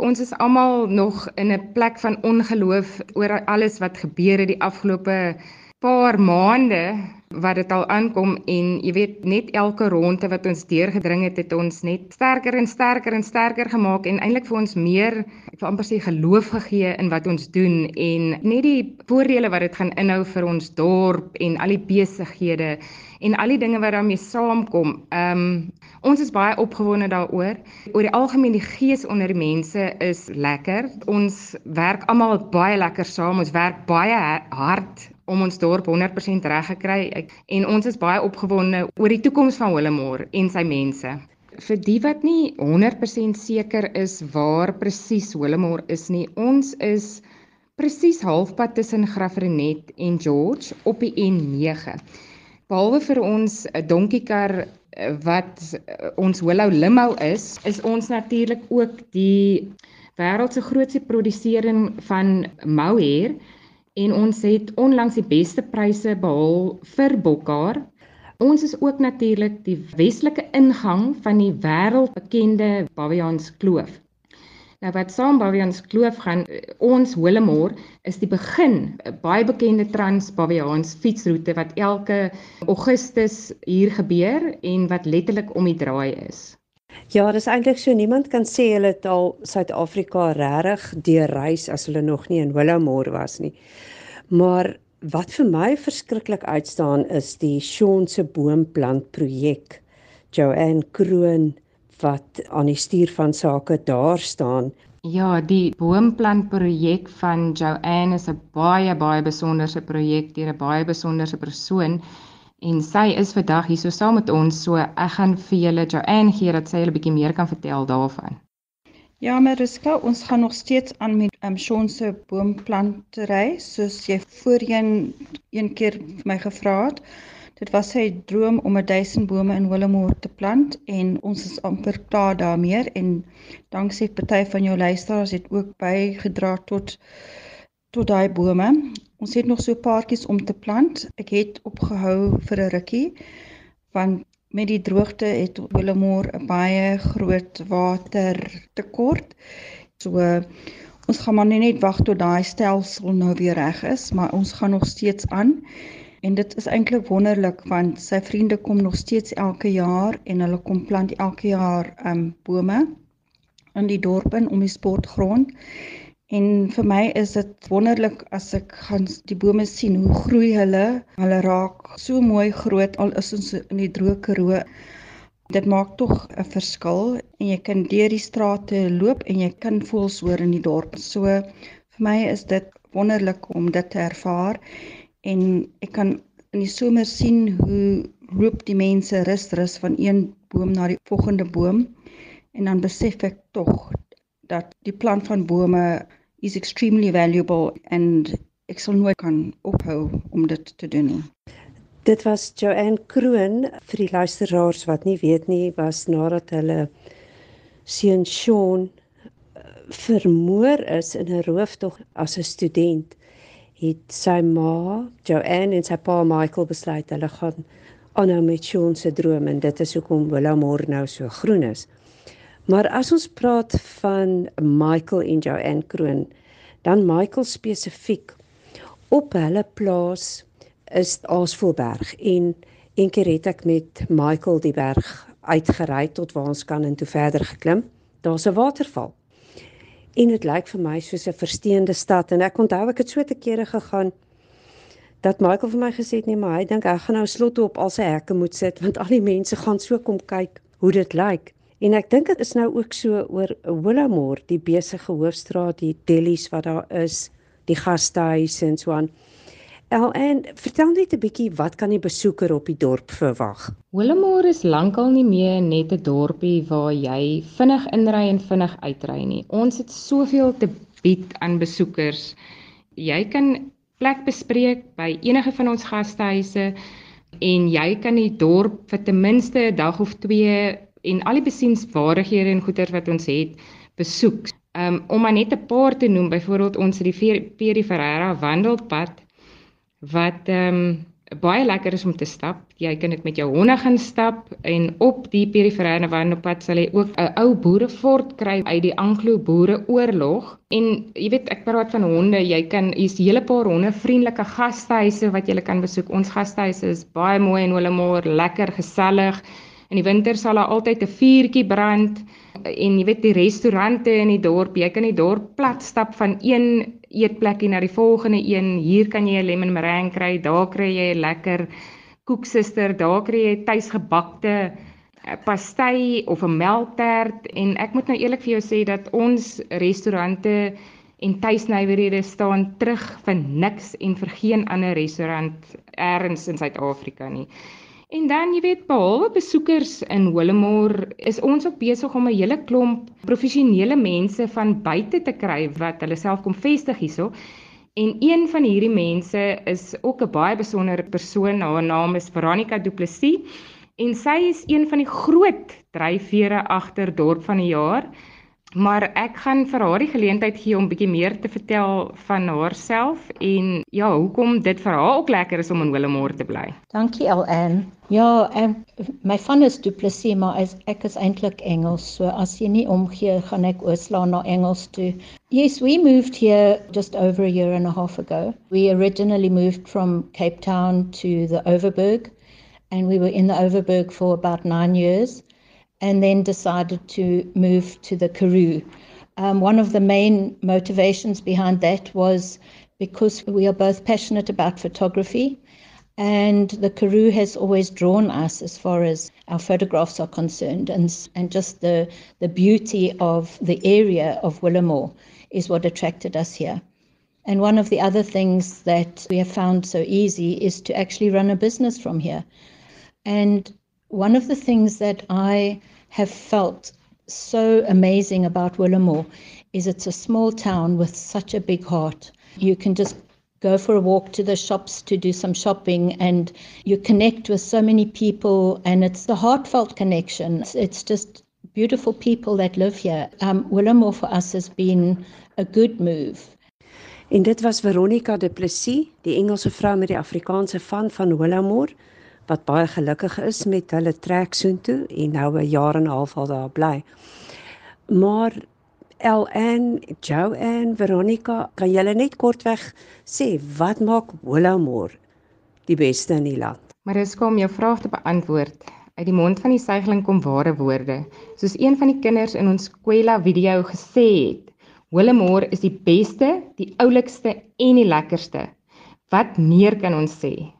Ons is almal nog in 'n plek van ongeloof oor alles wat gebeur het die afgelope paar maande wat dit al aankom en jy weet net elke ronde wat ons deurgedring het het ons net sterker en sterker en sterker gemaak en eintlik vir ons meer ek wil amper sê geloof gegee in wat ons doen en net die voordele wat dit gaan inhou vir ons dorp en al die besighede en al die dinge wat daarmee saamkom. Ehm um, ons is baie opgewonde daaroor. Oor die algemeen die gees onder mense is lekker. Ons werk almal baie lekker saam. Ons werk baie hard om ons dorp 100% reg gekry en ons is baie opgewonde oor die toekoms van Willemore en sy mense. Vir die wat nie 100% seker is waar presies Willemore is nie, ons is presies halfpad tussen Graafrenet en George op die N9. Behalwe vir ons 'n donkiekar eh, wat eh, ons Willow Limo is, is ons natuurlik ook die wêreld se grootste produsering van mohair en ons het onlangs die beste pryse behaal vir bokkar. Ons is ook natuurlik die westelike ingang van die wêreldbekende Bavians Kloof. Nou wat saam Bavians Kloof gaan, ons Hollemore is die begin 'n baie bekende Trans-Bavians fietsroete wat elke Augustus hier gebeur en wat letterlik om die draai is. Ja, dis eintlik so niemand kan sê hulle het al Suid-Afrika regtig deur reis as hulle nog nie in Willowmore was nie. Maar wat vir my verskriklik uitstaan is die Shaun se boomplant projek. Joanne Kroon wat aan die stuur van sake daar staan. Ja, die boomplant projek van Joanne is 'n baie baie besonderse projek deur 'n baie besonderse persoon en sy is vandag hier so saam met ons so ek gaan vir julle Joanne gee dat sy julle bietjie meer kan vertel daarvan. Ja, Mariska, ons gaan nog steeds aan met ehm um, Shaun se boomplantery soos jy voorheen een keer vir my gevra het. Dit was sy droom om 'n 1000 bome in Willowmore te plant en ons is amper klaar daarmee en danksy party van jou luisteraars het ook bygedra tot tot daai bome. Ons het nog so paartjies om te plant. Ek het opgehou vir 'n rukkie want met die droogte het Willowmore 'n baie groot watertekort. So ons gaan maar net wag tot daai stelsel nou weer reg is, maar ons gaan nog steeds aan. En dit is eintlik wonderlik want sy vriende kom nog steeds elke jaar en hulle kom plant elke jaar um bome in die dorp in om die sportgrond. En vir my is dit wonderlik as ek gaan die bome sien hoe groei hulle. Hulle raak so mooi groot al is ons in die droë Karoo. Dit maak tog 'n verskil en jy kan deur die strate loop en jy kan voels hoor in die dorp. So vir my is dit wonderlik om dit te ervaar en ek kan in die somer sien hoe loop die mense rus rus van een boom na die volgende boom en dan besef ek tog dat die plant van bome is extremely valuable and ek sal nooit kan ophou om dit te doen nie. Dit was Joanne Kroon vir die luisteraars wat nie weet nie was nadat hulle seun Sean eh, vermoor is in 'n rooftog as 'n student het sy ma Joanne en sy pa Michael besluit hulle gaan aanhou met Sean se droom en dit is hoekom Willowmore nou so groen is. Maar as ons praat van Michael en Joanne Kroon, dan Michael spesifiek op hulle plaas is Aasvoelberg en een keer het ek met Michael die berg uitgery tot waar ons kan en toe verder geklim. Daar's 'n waterval. En dit lyk vir my soos 'n versteende stad en ek onthou ek het so te kere gegaan dat Michael vir my gesê het nee maar hy dink ek gaan nou slot op al sy hekke moet sit want al die mense gaan so kom kyk hoe dit lyk. En ek dink dit is nou ook so oor Willowmore, die besige hoofstraat, die delis wat daar is, die gastehuise en so aan. El en vertel net 'n bietjie wat kan die besoeker op die dorp verwag? Willowmore is lankal nie meer net 'n dorpie waar jy vinnig inry en vinnig uitry nie. Ons het soveel te bied aan besoekers. Jy kan plek bespreek by enige van ons gastehuise en jy kan die dorp vir ten minste 'n dag of 2 en al die besienswaardighede en goeder wat ons het besoek. Um om maar net 'n paar te noem, byvoorbeeld ons het die Peri Ferreira wandelpad wat um baie lekker is om te stap. Jy kan dit met jou honde gaan stap en op die periferêre wandelpad sal jy ook 'n ou boerefort kry uit die Anglo-Boereoorlog. En jy weet, ek praat van honde, jy kan hier's 'n hele paar honde vriendelike gastehuise wat jy kan besoek. Ons gastehuise is baie mooi en hulle maar lekker gesellig. In die winter sal daar altyd 'n vuurtjie brand en jy weet die restaurante in die dorp, jy kan die dorp plat stap van een eetplekkie na die volgende een. Hier kan jy 'n lemon meringue kry, daar kry jy 'n lekker koeksuster, daar kry jy tuisgebakte eh, pastei of 'n melktert en ek moet nou eerlik vir jou sê dat ons restaurante en tuisnywerhede staan terug vir niks en vir geen ander restaurant elders in Suid-Afrika nie. En dan, jy weet, behalwe besoekers in Willemore, is ons ook besig om 'n hele klomp professionele mense van buite te kry wat hulle self kom vestig hierso. En een van hierdie mense is ook 'n baie besondere persoon. Haar naam is Veronica Du Plessis en sy is een van die groot dryfvere agter Dorp van die Jaar. Maar ek gaan vir haar die geleentheid gee om bietjie meer te vertel van haarself en ja, hoekom dit vir haar ook lekker is om in Willemore te bly. Dankie Al-Ann. Ja, um, my van is Du Plessis, maar as ek is eintlik Engels, so as jy nie omgee, gaan ek oorslaan na Engels toe. Yes, we moved here just over a year and a half ago. We originally moved from Cape Town to the Overberg and we were in the Overberg for about 9 years. And then decided to move to the Karoo. Um, one of the main motivations behind that was because we are both passionate about photography, and the Karoo has always drawn us as far as our photographs are concerned, and, and just the, the beauty of the area of Willamore is what attracted us here. And one of the other things that we have found so easy is to actually run a business from here. And one of the things that I have felt so amazing about Willamore is it's a small town with such a big heart. You can just go for a walk to the shops to do some shopping and you connect with so many people and it's the heartfelt connection. It's, it's just beautiful people that live here. Um, Willamore for us has been a good move. En dit was Veronica de Plessis, die Engelse vrou met die Afrikaanse van van Willamore wat baie gelukkig is met hulle trek soontoe en nou 'n jaar en 'n half al daar bly. Maar LN, Joanne, Veronica, kan julle net kortweg sê wat maak Willowmore die beste in die land? Mariska om jou vraag te beantwoord. Uit die mond van die suigeling kom ware woorde. Soos een van die kinders in ons Kwela video gesê het, Willowmore is die beste, die oulikste en die lekkerste. Wat meer kan ons sê?